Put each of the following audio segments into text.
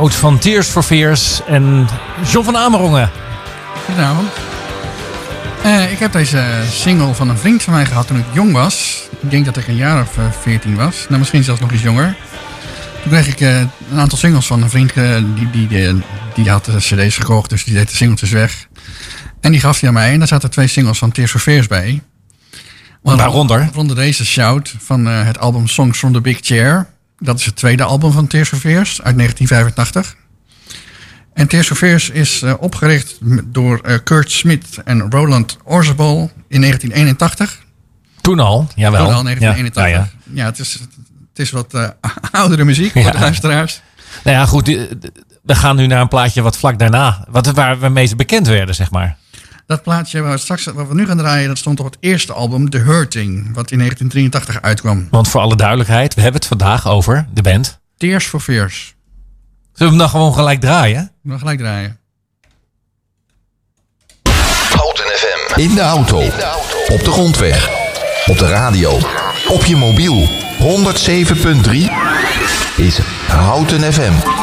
Shout van Tears for Fears en John van Amerongen. Goedenavond. Uh, ik heb deze single van een vriend van mij gehad toen ik jong was. Ik denk dat ik een jaar of uh, 14 was. Nou, misschien zelfs nog iets jonger. Toen kreeg ik uh, een aantal singles van een vriend. Uh, die, die, die, die, had de cd's gekocht, dus die deed de singeltjes weg. En die gaf die aan mij. En daar zaten twee singles van Tears for Fears bij. Waaronder? Waaronder deze Shout van het album Songs from the Big Chair. Dat is het tweede album van Tears for Fears uit 1985. En Tears for Fears is uh, opgericht door uh, Kurt Smith en Roland Orzabal in 1981. Toen al, jawel. Toen al, 1981. Ja, ja, ja. ja het, is, het is wat uh, oudere muziek voor de luisteraars. Nou ja, goed. We gaan nu naar een plaatje wat vlak daarna, wat, waar we meest bekend werden, zeg maar. Dat plaatje waar we, straks, wat we nu gaan draaien, dat stond op het eerste album, The Hurting, wat in 1983 uitkwam. Want voor alle duidelijkheid, we hebben het vandaag over de band. Tears for Fears. Zullen we hem dan gewoon gelijk draaien? We gaan gelijk draaien. Houten FM. In de auto. Op de grondweg. Op de radio. Op je mobiel. 107.3 is Houten FM.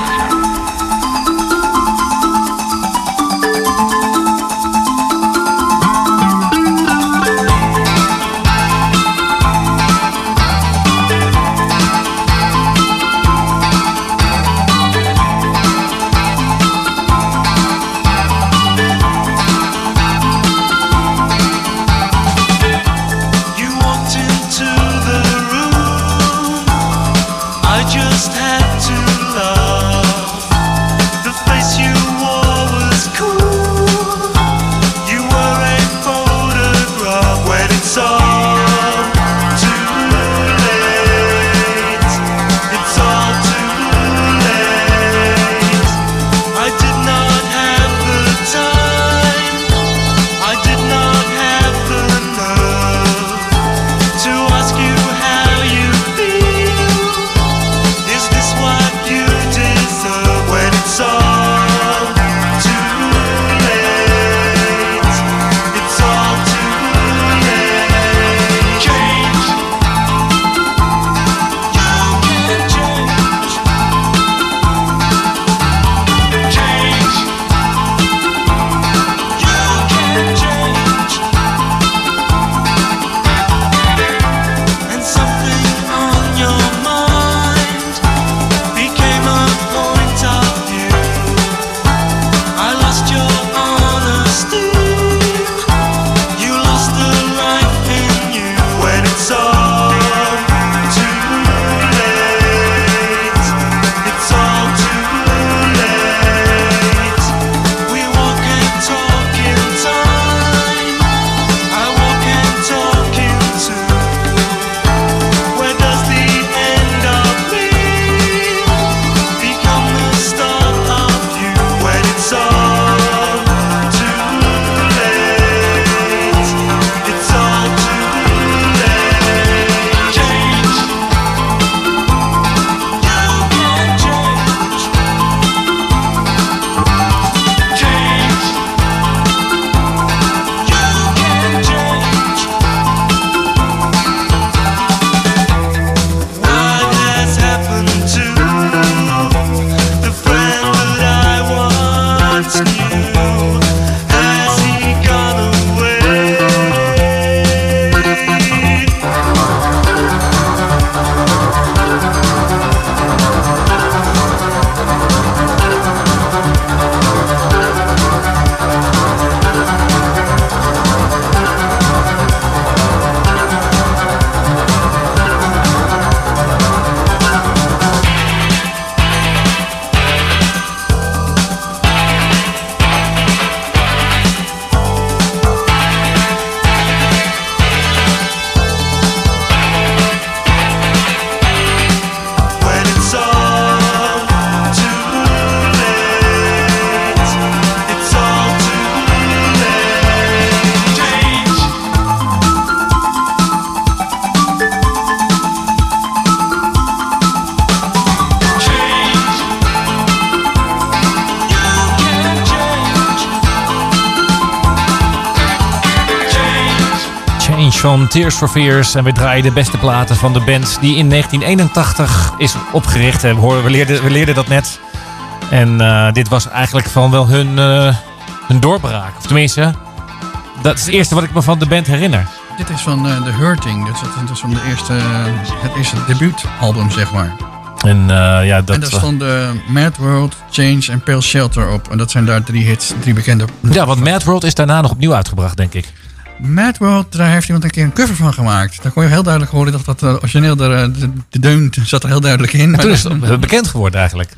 Van Tears for Fears. En we draaien de beste platen van de band die in 1981 is opgericht. We, we, leerden, we leerden dat net. En eh, dit was eigenlijk van wel hun, eh, hun doorbraak. Of tenminste, dat is het eerste wat ik me van de band herinner. Dit is van uh, The Hurting. Dat is, dat is van de eerste, het eerste debuutalbum, zeg maar. En, ja, dat, en daar stonden Mad World, Change en Pale Shelter op. En dat zijn daar drie hits, drie bekende. Ja, want Mad World is daarna nog opnieuw uitgebracht, denk ik. Mad World, daar heeft iemand een keer een cover van gemaakt. Daar kon je heel duidelijk horen dat dat origineel, de, de, de deun zat er heel duidelijk in. En toen is het bekend geworden eigenlijk.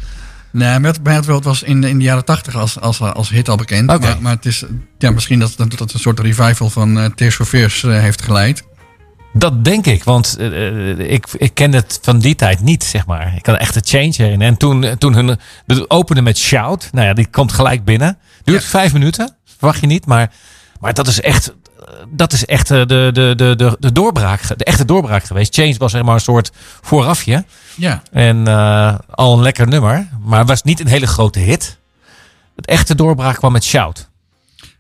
Nee, Mad, Mad World was in, in de jaren tachtig als, als, als hit al bekend. Maar, maar, het is ja, misschien dat, dat, dat een soort revival van uh, Tears for Fears uh, heeft geleid. Dat denk ik, want uh, ik, ik ken het van die tijd niet, zeg maar. Ik had echt een change erin. En toen, toen hun openen met Shout, nou ja, die komt gelijk binnen. Duurt ja. vijf minuten, verwacht je niet, maar, maar dat is echt dat is echt de, de, de, de, de doorbraak, de echte doorbraak geweest. Change was zeg maar een soort voorafje. Ja. En uh, al een lekker nummer, maar was niet een hele grote hit. Het echte doorbraak kwam met Shout.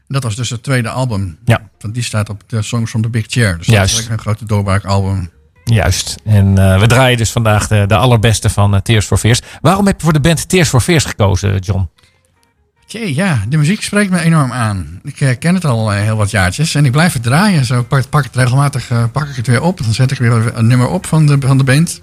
Dat was dus het tweede album. Ja. Want die staat op de Songs from the Big Chair. Dus Juist. dat is een grote doorbraakalbum. Juist. En uh, we draaien dus vandaag de, de allerbeste van uh, Tears for Fears. Waarom heb je voor de band Tears for Fears gekozen, John? Tjee, ja, de muziek spreekt me enorm aan. Ik uh, ken het al uh, heel wat jaartjes en ik blijf het draaien. Zo pak, pak het regelmatig uh, pak ik het weer op. Dan zet ik weer een nummer op van de, van de band.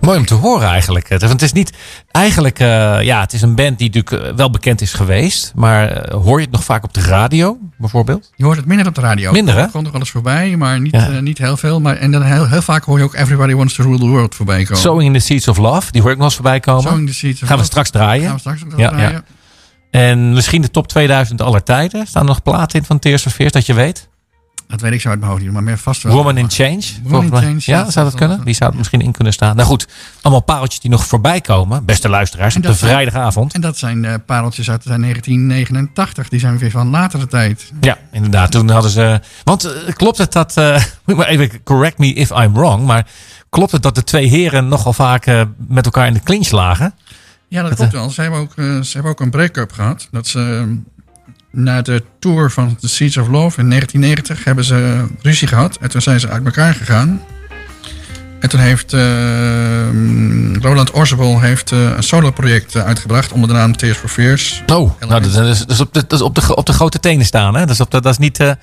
Mooi om te horen eigenlijk. Want het is niet eigenlijk, ja, het is een band die natuurlijk wel bekend is geweest. Maar hoor je het nog vaak op de radio, bijvoorbeeld? Je hoort het minder op de radio. Minder, hè? Het komt nog wel eens voorbij, maar niet, ja. niet heel veel. Maar, en dan heel, heel vaak hoor je ook Everybody Wants to Rule the World voorbij komen. Sowing in the Seeds of Love, die hoor ik nog eens voorbij komen. Sowing the Seeds of Gaan we straks draaien. Gaan we straks nog Ja, draaien. ja. En misschien de top 2000 aller tijden. Staan er nog platen in van Tears Fears dat je weet? Dat weet ik zo uit mijn hoofd niet, maar meer vast wel. Woman in Change. volgens mij. Change, ja, ja, zou dat kunnen? Die zou er misschien in kunnen staan. Nou goed, allemaal pareltjes die nog voorbij komen. Beste luisteraars, op de zijn- vrijdagavond. En dat zijn eh, pareltjes uit 1989. Die zijn weer van latere tijd. Ja, inderdaad. Toen hadden ze... Want eh, klopt het dat... maar even correct me if I'm wrong. Maar klopt het dat de twee heren nogal vaak met elkaar in de clinch lagen? Ja, dat klopt wel. Ze hebben ook, eh, ze hebben ook een break-up gehad. Dat ze eh, na de tour van The Seeds of Love in 1990 hebben ze ruzie gehad. En toen zijn ze uit elkaar gegaan. En toen heeft eh, Roland Orzabal heeft, eh, een solo-project eh, uitgebracht onder de naam Tears for Fears. Oh, nou, dat, is, dat is op, de, dat is op, de, op de grote tenen staan. Hè? Dat, is op de, dat, is niet,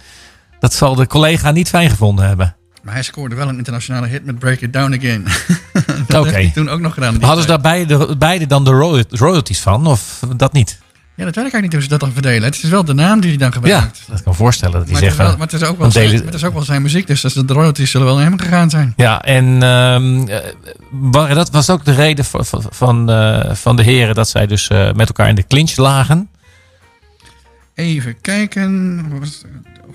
dat zal de collega niet fijn gevonden hebben. Maar hij scoorde wel een internationale hit met Break It Down Again. dat toen ook nog gedaan. Hadden ze daar beide, beide dan de royal- royalties van? Of dat niet? Ja, dat weet ik eigenlijk niet hoe ze dat dan verdelen. Het is wel de naam die hij dan Ja, gebruikt. dat kan ik me voorstellen. Dat hij Maar, wel, van, maar het is ook wel zijn, delen- het is ook wel zijn muziek, dus de royalties zullen wel naar hem gegaan zijn. Ja, en ehm, eh, dat was ook de reden van, van, van, eh, van de heren dat zij dus eh, met elkaar in de clinch lagen. Even kijken wat-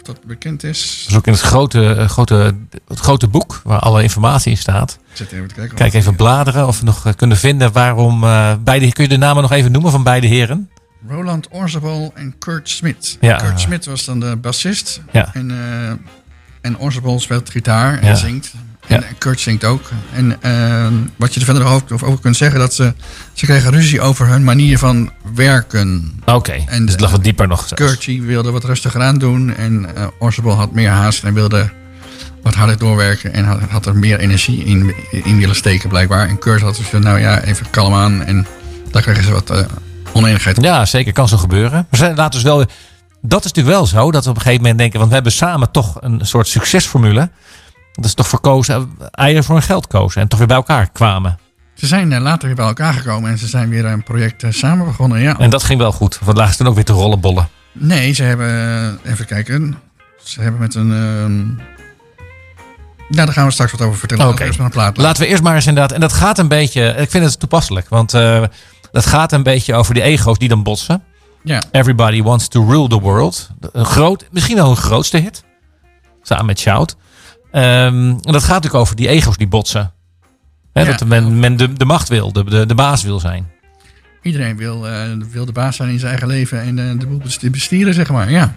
of dat bekend is. Dat is ook in het grote, eh, grote, het grote boek waar alle informatie in staat. Ik zit even te kijken. Kijk even bladeren of we nog eh, kunnen vinden waarom eh, beide. Kun je de namen nog even noemen van beide heren? Roland Orzabal en Kurt Smit. Ja. Kurt Smit was dan de bassist. Ja. En, eh en Orzabal speelt gitaar en Ja. zingt. En Ja. Kurt zingt ook. En eh, wat je er verder over, over kunt zeggen, dat ze, ze kregen ruzie over hun manier van werken. Oké, En dus het lag de- wat dieper nog. Kurt wilde wat rustiger aan doen. En eh Orzabal had meer haast en wilde wat harder doorwerken. En had, had er meer energie in, in willen steken blijkbaar. En Kurt had dus nou ja, even kalm aan. En daar kregen ze wat eh oneenigheid op. Ja, zeker. Kan zo gebeuren. Maar ze- laten we wel. Dat is natuurlijk wel zo dat we op een gegeven moment denken. Want we hebben samen toch een soort succesformule. Dat is toch verkozen. Eieren voor hun geld kozen. En toch weer bij elkaar kwamen. Ze zijn eh, later weer bij elkaar gekomen en ze zijn weer een project eh, samen begonnen. Ja. En dat ging wel goed. Want lagen ze toen ook weer te rollenbollen. Nee, ze hebben, eh, even kijken, ze hebben met een... ehm ja, daar gaan we straks wat over vertellen. Oké. Plaat. Laten we eerst maar eens inderdaad. En dat gaat een beetje. Ik vind het toepasselijk. Want eh, dat gaat een beetje over die ego's die dan botsen. Ja, Everybody Wants to Rule the World. Een groot, misschien wel een grootste hit. Samen met Shout. Ehm, en dat gaat natuurlijk over die ego's die botsen. Ja. Dat men, men de, de macht wil, de, de, de baas wil zijn. iedereen wil, eh, wil de baas zijn in zijn eigen leven en eh, de boel besti- bestieren, zeg maar. Ja.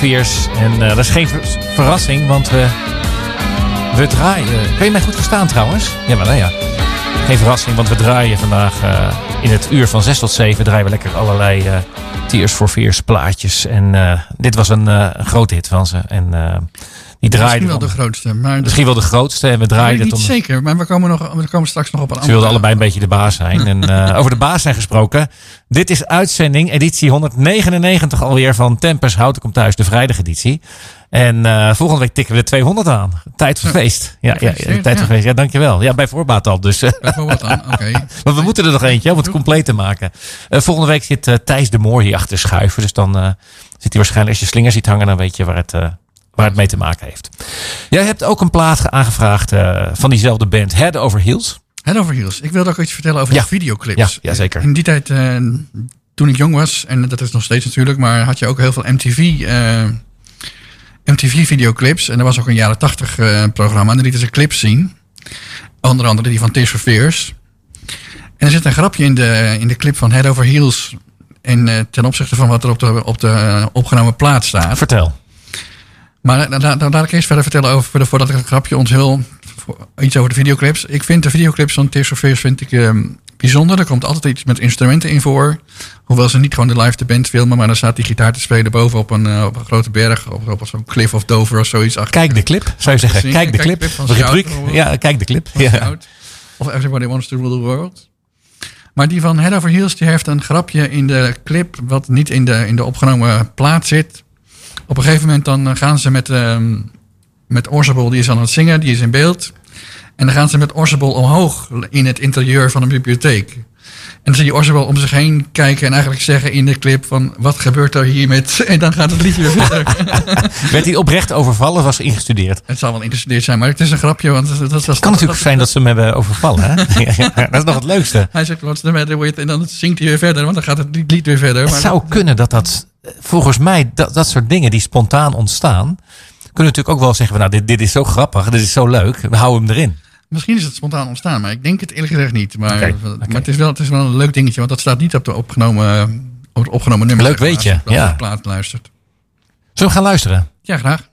En uh, dat is geen ver verrassing, want we, we draaien. Kun je mij goed verstaan trouwens? Ja, maar nou ja. Geen verrassing, want we draaien vandaag uh, in het uur van 6 tot 7 draaien we lekker allerlei uh, Tears for Fears plaatjes. En dit was een, grote hit van ze. En Misschien wel de grootste. Maar Misschien wel de grootste. En we draaiden niet zeker, maar we komen, nog, we komen straks nog op een andere. Ze wilden allebei een beetje de baas zijn. en uh, over de baas zijn gesproken. Dit is uitzending, editie 199 alweer van Tempers Houten komt thuis, de vrijdageditie. En uh, volgende week tikken we de 200 aan. Tijd voor feest. Ja, ja, tijd voor feest. Ja, dankjewel. Ja, bij voorbaat al. Dus. Bij voorbaat aan, oké. Okay. maar we moeten er nog eentje om het compleet te maken. Uh, volgende week zit uh, Thijs de Moor hier achter schuiven. Dus dan zit hij waarschijnlijk, als je slingers ziet hangen, dan weet je waar het waar het mee te maken heeft. Jij hebt ook een plaat aangevraagd uh, van diezelfde band, Head Over Heels. Head Over Heels. Ik wilde ook iets vertellen over ja. de videoclips. Ja, ja, zeker. In die tijd, uh, toen ik jong was, en dat is nog steeds natuurlijk, maar had je ook heel veel MTV, uh, MTV videoclips. En er was ook een jaren tachtig programma en daar lieten ze clips zien. Onder andere die van Tears for Fears. En er zit een grapje in de, in de clip van Head Over Heels. En ten opzichte van wat er op de, op de opgenomen plaat staat. Vertel. Maar dan, dan laat ik eerst verder vertellen over, voordat ik een grapje onthul, iets over de videoclips. Ik vind de videoclips van Tears of Fears vind ik, um, bijzonder. Er komt altijd iets met instrumenten in voor. Hoewel ze niet gewoon de live de band filmen, maar dan staat die gitaar te spelen boven op een, uh, op een grote berg. Of op zo'n cliff of Dover of zoiets. Achter. Kijk de clip, zou je zeggen. Kijk de clip. Kijk de clip. Ja, kijk de clip. Ja. Of Everybody Wants to Rule the World. Maar die van Head Over Heels die heeft een grapje in de clip, wat niet in de, in de opgenomen plaat zit. Op een gegeven moment dan gaan ze met, uh, met Orzabal, die is aan het zingen, die is in beeld. En dan gaan ze met Orzabal omhoog in het interieur van een bibliotheek. En dan zie je Orzabal om zich heen kijken en eigenlijk zeggen in de clip van... wat gebeurt er hier met... En dan gaat het liedje weer verder. Werd hij oprecht overvallen of was hij ingestudeerd? Het zal wel ingestudeerd zijn, maar het is een grapje. Want dat, dat, het kan natuurlijk zijn dat ze hem hebben overvallen. Hè? dat is nog het leukste. Hij zegt, what's the matter with... En dan zingt hij weer verder, want dan gaat het lied weer verder. Het maar zou kunnen dat dat... Volgens mij, dat, dat soort dingen die spontaan ontstaan... kunnen natuurlijk ook wel zeggen, van, nou, dit, dit is zo grappig, dit is zo leuk, we houden hem erin. Misschien is het spontaan ontstaan, maar ik denk het eerlijk gezegd niet. Maar, okay, okay. maar het, is wel, het is wel een leuk dingetje, want dat staat niet op, de opgenomen, op het opgenomen nummer. Leuk weet je, ja. de plaat luistert. Zullen we gaan luisteren? Ja, graag.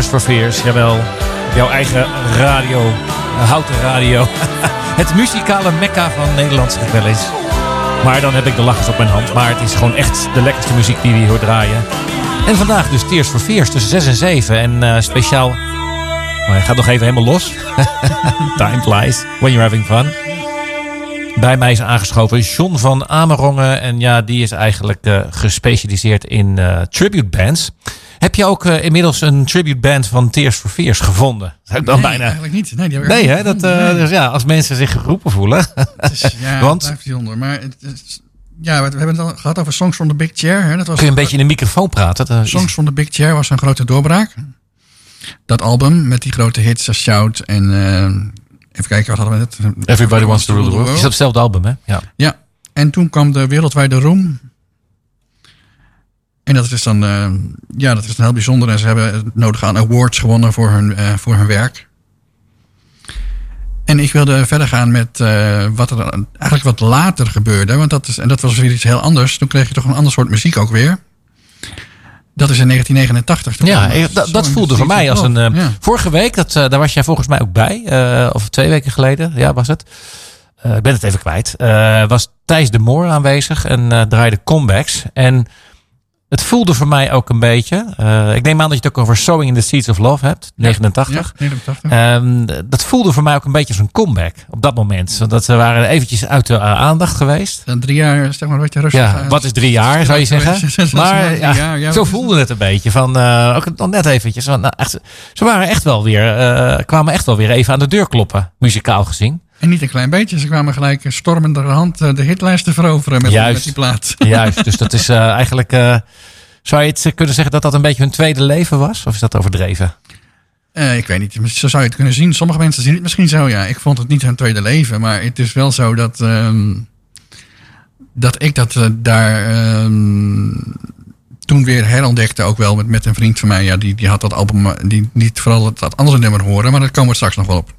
Tears for Fears. Jawel. Jouw eigen radio. Houten radio. het muzikale mekka van Nederland, zeg wel eens. Maar dan heb ik de lachers op mijn hand. Maar het is gewoon echt de lekkerste muziek die we hier draaien. En vandaag dus Tears for Fears tussen 6 en 7. En uh, speciaal... Oh, hij gaat nog even helemaal los. Time flies when you're having fun. Bij mij is aangeschoven John van Amerongen. En ja, die is eigenlijk uh, gespecialiseerd in tribute bands. Heb je ook uh, inmiddels een tribute band van Tears for Fears gevonden? Ik dan nee, bijna... eigenlijk niet. Nee, die heb ik nee, hè, dat, nee. Dus ja, als mensen zich geroepen voelen. Het is, ja, Want, bijzonder. Maar het is, ja, we, hebben het al gehad over Songs from the Big Chair. Hè. Dat was Kun je een beetje in de microfoon praten? Dat Songs is... from the Big Chair was een grote doorbraak. Dat album met die grote hits als Shout en... even kijken, wat hadden we net? Everybody Wants to Rule the World. Is dat hetzelfde album, hè? Ja. ja. En toen kwam de wereldwijde roem en dat is dan, uh, ja, dat is dan heel bijzonder. En ze hebben het nodig aan awards gewonnen voor hun, uh, voor hun werk. En ik wilde verder gaan met uh, wat er eigenlijk wat later gebeurde. Want dat is, en dat was weer iets heel anders. Toen kreeg je toch een ander soort muziek ook weer. Dat is in 1989. Ja, dat, dat voelde voor mij als een. Ja. Vorige week, dat, daar was jij volgens mij ook bij. of twee weken geleden, ja, was het. ik ben het even kwijt. was Thijs de Moor aanwezig en draaide comebacks. En het voelde voor mij ook een beetje. Uh, ik neem aan dat je het ook over Sowing in the Seeds of Love hebt. 89. Ja, 89. Um, dat voelde voor mij ook een beetje als een comeback op dat moment. Want ze waren eventjes uit de uh, aandacht geweest. En drie jaar, zeg maar, wat je rustig Ja, wat is drie jaar, zou je zeggen? maar ja, zo voelde het een beetje. Van, uh, ook nog net eventjes. Van, nou, echt, ze waren echt wel weer, kwamen echt wel weer even aan de deur kloppen, muzikaal gezien. En niet een klein beetje. Ze kwamen gelijk stormende hand de hitlijsten veroveren met, met die plaat. Juist, dus dat is uh, eigenlijk... Uh, zou je het kunnen zeggen dat dat een beetje hun tweede leven was? Of is dat overdreven? Uh, ik weet niet. Zo zou je het kunnen zien. Sommige mensen zien het misschien zo. Ja, ik vond het niet hun tweede leven. Maar het is wel zo dat... Um, dat ik dat daar... Um, toen weer herontdekte ook wel met, met een vriend van mij. Ja, die, die had dat album... Die niet vooral dat, dat andere nummer horen. Maar daar komen we straks nog wel op.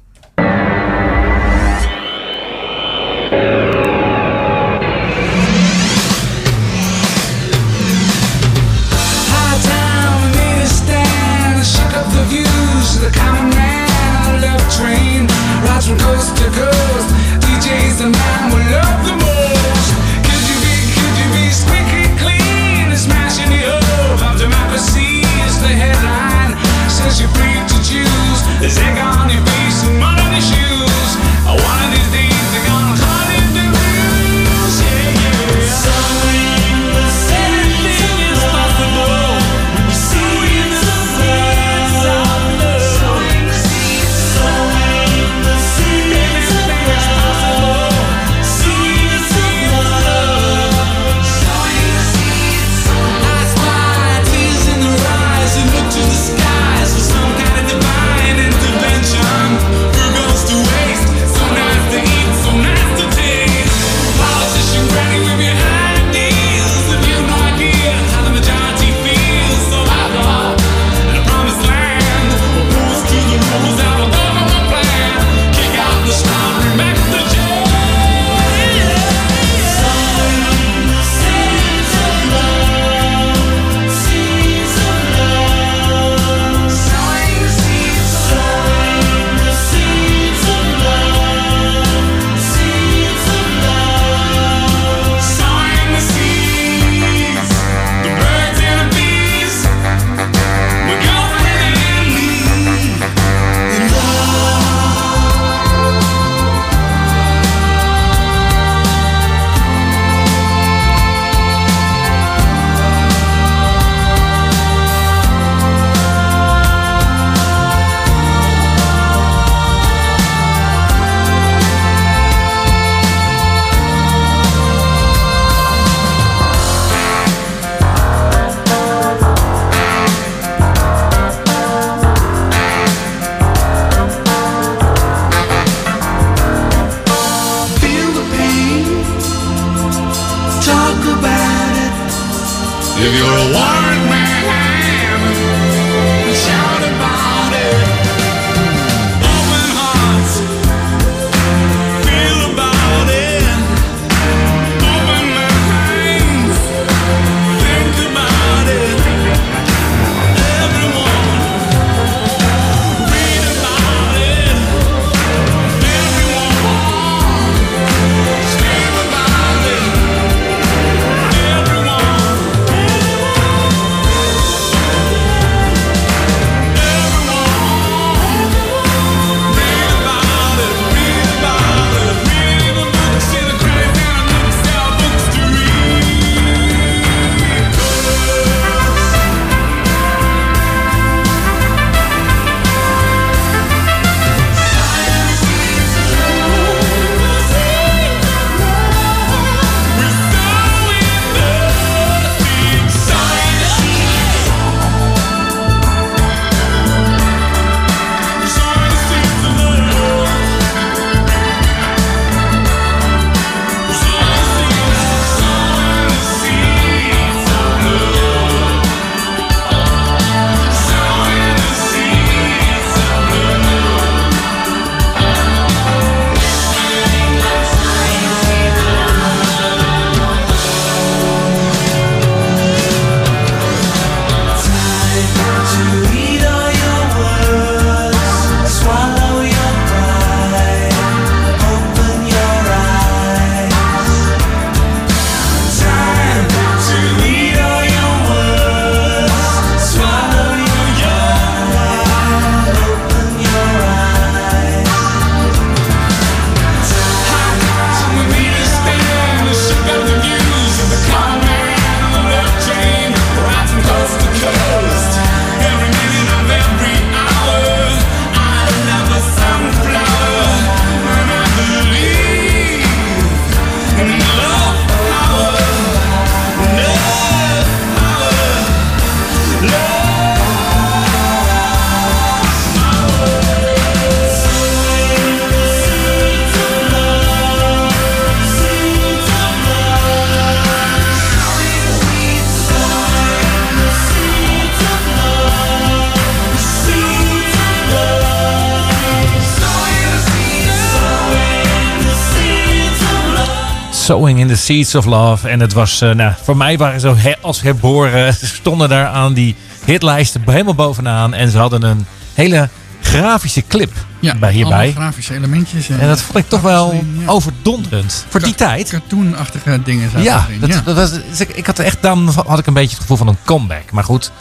Sowing in the Seeds of Love. En het was, nou, voor mij waren ze als herboren. Ze stonden daar aan die hitlijsten helemaal bovenaan. En ze hadden een hele grafische clip ja, bij hierbij. grafische elementjes. En, en dat vond ik toch wel ja. overdonderend. Voor die tijd. Cartoonachtige dingen zaten ja. Dat, ja, dat was, dus ik, had echt, dan had ik een beetje het gevoel van een comeback. Maar goed,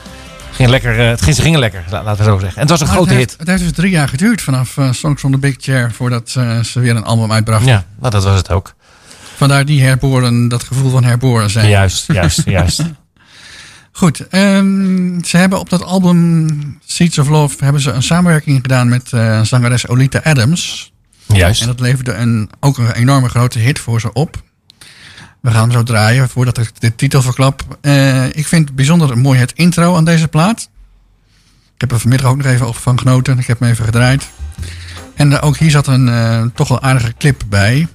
ging lekker, het ging, ze gingen lekker, laten we zo zeggen. En het was een maar grote het hit. Heeft, het heeft dus drie jaar geduurd vanaf uh, Songs on the Big Chair voordat uh, ze weer een album uitbrachten. Ja, nou, dat was het ook. Vandaar die herboren, dat gevoel van herboren zijn. Juist, juist, juist. Goed, um, ze hebben op dat album Seeds of Love hebben ze een samenwerking gedaan met uh, zangeres Olita Adams. Juist. En dat leverde een, ook een enorme grote hit voor ze op. We gaan hem zo draaien voordat ik de titel verklap. Uh, ik vind het bijzonder mooi het intro aan deze plaat. Ik heb er vanmiddag ook nog even van genoten. Ik heb hem even gedraaid. En uh, ook hier zat een uh, toch wel aardige clip bij.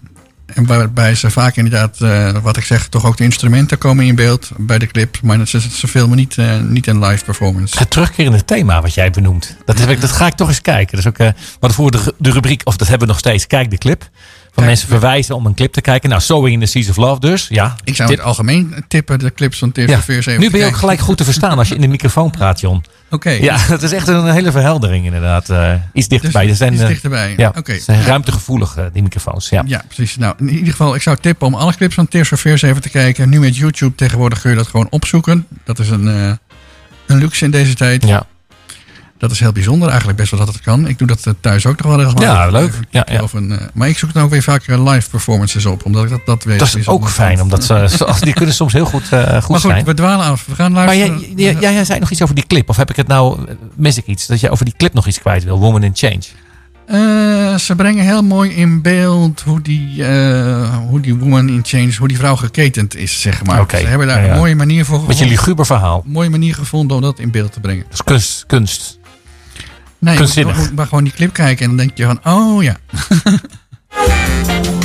En waarbij ze vaak inderdaad, uh, wat ik zeg, toch ook de instrumenten komen in beeld bij de clip. Maar ze, ze filmen niet, uh, niet een live performance. Het terugkerende thema wat jij benoemt. Dat, heb ik, dat ga ik toch eens kijken. Dus ook, uh, wat voor de, de rubriek, of dat hebben we nog steeds, kijk de clip. Van Kijk, mensen verwijzen om een clip te kijken. Nou, Sowing in the Seas of Love dus. Ja, Ik zou tip. het algemeen tippen, de clips van TV ja. 74. Nu ben je ook gelijk goed te verstaan als je in de microfoon praat, John. Oké. Ja, dat is echt een hele verheldering inderdaad. Uh, iets dichterbij. Dus Er zijn, iets uh, dichterbij. Ja, zijn ruimtegevoelig, uh, die microfoons. Ja. Ja, precies. Nou, in ieder geval, ik zou tippen om alle clips van Tears Fears even te kijken. Nu met YouTube tegenwoordig kun je dat gewoon opzoeken. Dat is een, een luxe in deze tijd. ja. Dat is heel bijzonder eigenlijk, best wel dat het kan. Ik doe dat thuis ook nog wel regelmatig. Ja, leuk. Ja, ja. Of een, uh, maar ik zoek dan ook weer vaak live performances op, omdat ik dat, dat weet. Dat is ook fijn, omdat ze, die kunnen soms heel goed, uh, goed, maar goed, zijn. we dwalen af. We gaan Maar luisteren. jij, jij, jij, jij zei nog iets over die clip. Of heb ik het nou, mis ik iets? Dat je over die clip nog iets kwijt wil. Woman in Change. Uh, ze brengen heel mooi in beeld hoe die, uh, hoe die woman in change, hoe die vrouw geketend is, zeg maar. Okay. Ze hebben daar ja, ja. een mooie manier voor gevonden. Beetje liguber verhaal. Een mooie manier gevonden om dat in beeld te brengen. Dat is kunst. kunst. Nee, moet maar gewoon die clip kijken en dan denk je van, oh ja.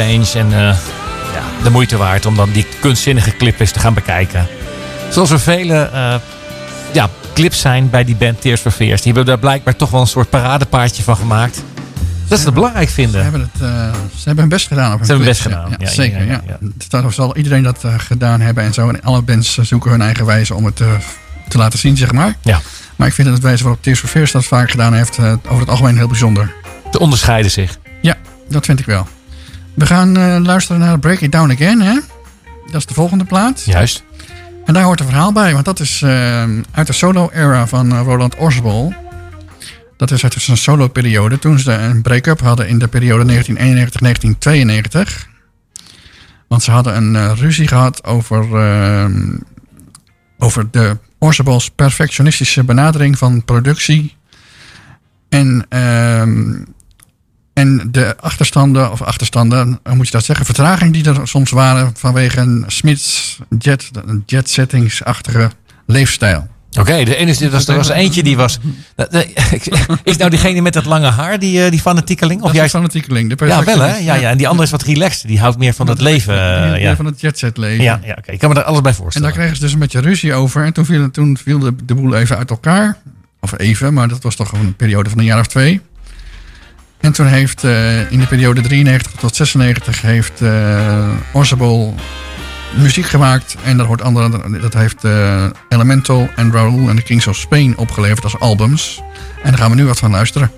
change. En eh, ja, de moeite waard om dan die kunstzinnige clip eens te gaan bekijken. Zoals er vele eh, ja, clips zijn bij die band Tears for Fears. Die hebben daar blijkbaar toch wel een soort paradepaardje van gemaakt. Dat ze het belangrijk Ze vinden. hebben, het, eh, ze hebben hun best gedaan. Op hun Ze hebben hun best gedaan, Ja, ja, zeker. ja, Ja. Dus zal iedereen dat gedaan hebben en zo. En alle bands zoeken hun eigen wijze om het te laten zien, zeg maar. Ja. Maar ik vind dat het wijze waarop Tears for Fears dat vaak gedaan heeft, over het algemeen heel bijzonder. Te onderscheiden zich. Ja, dat vind ik wel. We gaan eh, luisteren naar Break It Down Again, hè? Dat is de volgende plaat. Juist. En daar hoort een verhaal bij, want dat is eh, uit de solo-era van eh, Roland Orzabal. Dat is uit zijn solo-periode, toen ze een break-up hadden in de periode 1991-1992. Want ze hadden een ruzie gehad over, over de Orzabals perfectionistische benadering van productie. En, ehm, en de achterstanden, of achterstanden, hoe moet je dat zeggen, vertraging die er soms waren vanwege een Smiths jet, jet settings-achtige leefstijl. Oké, de ene is- er was, er was eentje die was. Is nou diegene met dat lange haar, die, eh, die fanatiekeling? Of Dat is juist. fanatiekeling. De Ja, wel hè? Ja, ja. En die andere is wat relaxed. Die houdt meer van het leven. eh, ja. Van het jetset leven. Ja, ja oké. Ik kan me daar alles bij En voorstellen. daar kregen ze dus een beetje ruzie over. En toen viel, toen viel de, de boel even uit elkaar. Of even, maar dat was toch een periode van een jaar of twee. En toen heeft eh, in de periode 93 tot 96 heeft uh, Orzabal muziek gemaakt. En dat, hoort andere, dat heeft eh, Elemental en Raoul en de Kings of Spain opgeleverd als albums. En daar gaan we nu wat van luisteren.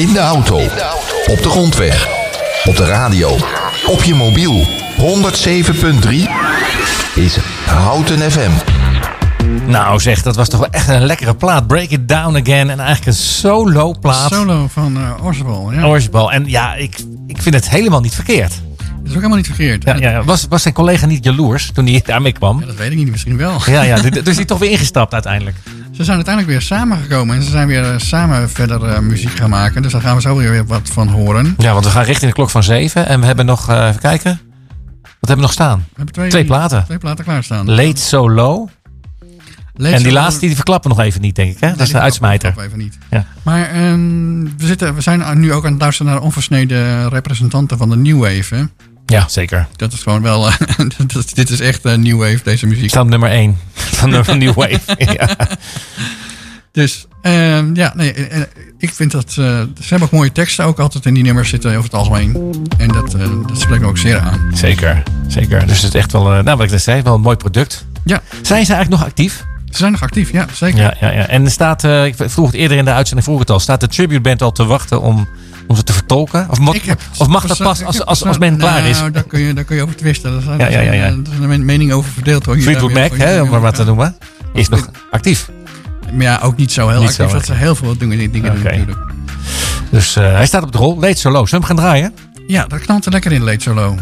In de auto. Op de grondweg. Op de radio. Op je mobiel. 107.3 is Houten FM. Nou zeg, dat was toch wel echt een lekkere plaat. Break It Down Again. En eigenlijk een solo plaat. Solo van uh, Orsebol. Ja. Oorsbal. En ja, ik, ik vind het helemaal niet verkeerd. Dat is ook helemaal niet verkeerd. Ja, ja, ja. Was, was zijn collega niet jaloers toen hij daarmee kwam? Ja, dat weet ik niet, misschien wel. Ja, ja. Dus is hij toch weer ingestapt uiteindelijk. Ze zijn uiteindelijk weer samengekomen en ze zijn weer eh, samen verder eh, muziek gaan maken. Dus daar gaan we zo weer wat van horen. Ja, want we gaan richting de klok van zeven. En we hebben nog, eh, even kijken. Wat hebben we nog staan? We hebben twee, Twee platen. Twee platen klaarstaan. Late So Low. Late En die laatste die verklappen we nog even niet, denk ik. Hè? Nee, dat is de uitsmijter. Even niet. Ja. Maar ehm, we, zitten, we zijn nu ook aan het luisteren naar onversneden representanten van de New Wave. Hè? Ja, zeker. Dat is gewoon wel. dit is echt eh, New Wave, deze muziek. Ik sta op nummer 1 van de New Wave. ja. Dus ehm, ja, nee, eh, eh, ik vind dat. eh, ze hebben ook mooie teksten ook altijd in die nummers zitten over het algemeen. En dat, dat spreekt me ook zeer aan. Zeker, zeker. Dus het is echt wel, nou wat ik net zei, wel een mooi product. Ja, Zijn ze eigenlijk nog actief? ze zijn nog actief, ja, zeker. Ja, ja, ja. En er staat, ik vroeg het eerder in de uitzending, vroeg het al, staat de tribute band al te wachten om, om ze te vertolken? Of, mag- heb- of mag dat pas als, als, als men nou, klaar is? daar kun je, daar kun je over twisten. Daar zijn, Ja, ja, ja, ja. Er is een mening over verdeeld hoor. Fleetwood daar Mac, hè, om maar wat te noemen, is nog actief. Maar ja, ook niet zo heel Niet actief. zo dat ze heel veel dingen, dingen doen Oké. natuurlijk. Dus eh, hij staat op de rol. Late Solo. Zullen we hem gaan draaien? Ja, dat knalt er lekker in, Late Solo.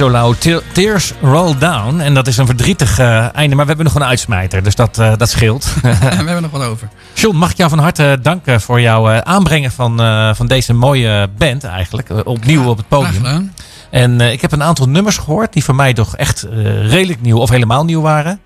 Te- Tears Roll Down. En dat is een verdrietig eh, einde, maar we hebben nog een uitsmijter. Dus dat, eh, dat scheelt. we hebben nog wat over. John, mag ik jou van harte danken voor jouw eh, aanbrengen van, van deze mooie band eigenlijk. opnieuw op het podium. En ik heb een aantal nummers gehoord die voor mij toch echt redelijk nieuw of helemaal nieuw waren.